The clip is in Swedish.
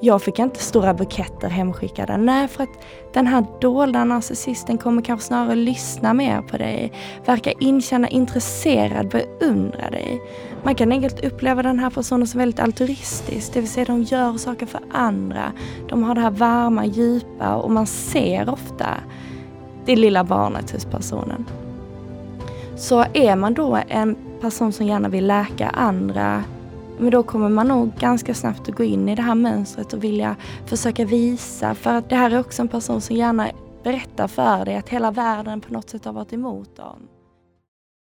jag fick inte stora buketter hemskickade. Nej, för att den här dolda narcissisten kommer kanske snarare lyssna mer på dig, verka inkänna intresserad, beundra dig. Man kan enkelt uppleva den här personen som väldigt altruistisk, det vill säga de gör saker för andra. De har det här varma, djupa och man ser ofta det lilla barnet hos personen. Så är man då en person som gärna vill läka andra men då kommer man nog ganska snabbt att gå in i det här mönstret och vilja försöka visa. För att det här är också en person som gärna berättar för dig att hela världen på något sätt har varit emot dem.